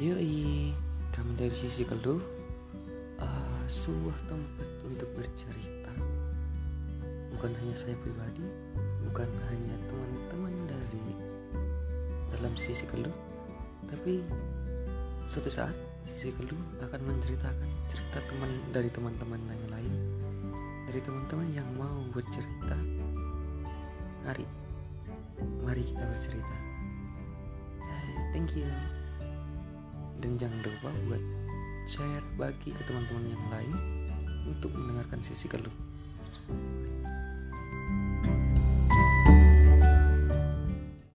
Yoi, kami dari sisi keluh uh, sebuah tempat untuk bercerita. Bukan hanya saya pribadi, bukan hanya teman-teman dari dalam sisi keluh, tapi suatu saat sisi keluh akan menceritakan cerita teman dari teman-teman yang lain, dari teman-teman yang mau bercerita. Mari, mari kita bercerita. Hey, thank you dan jangan lupa buat share bagi ke teman-teman yang lain untuk mendengarkan sisi keluh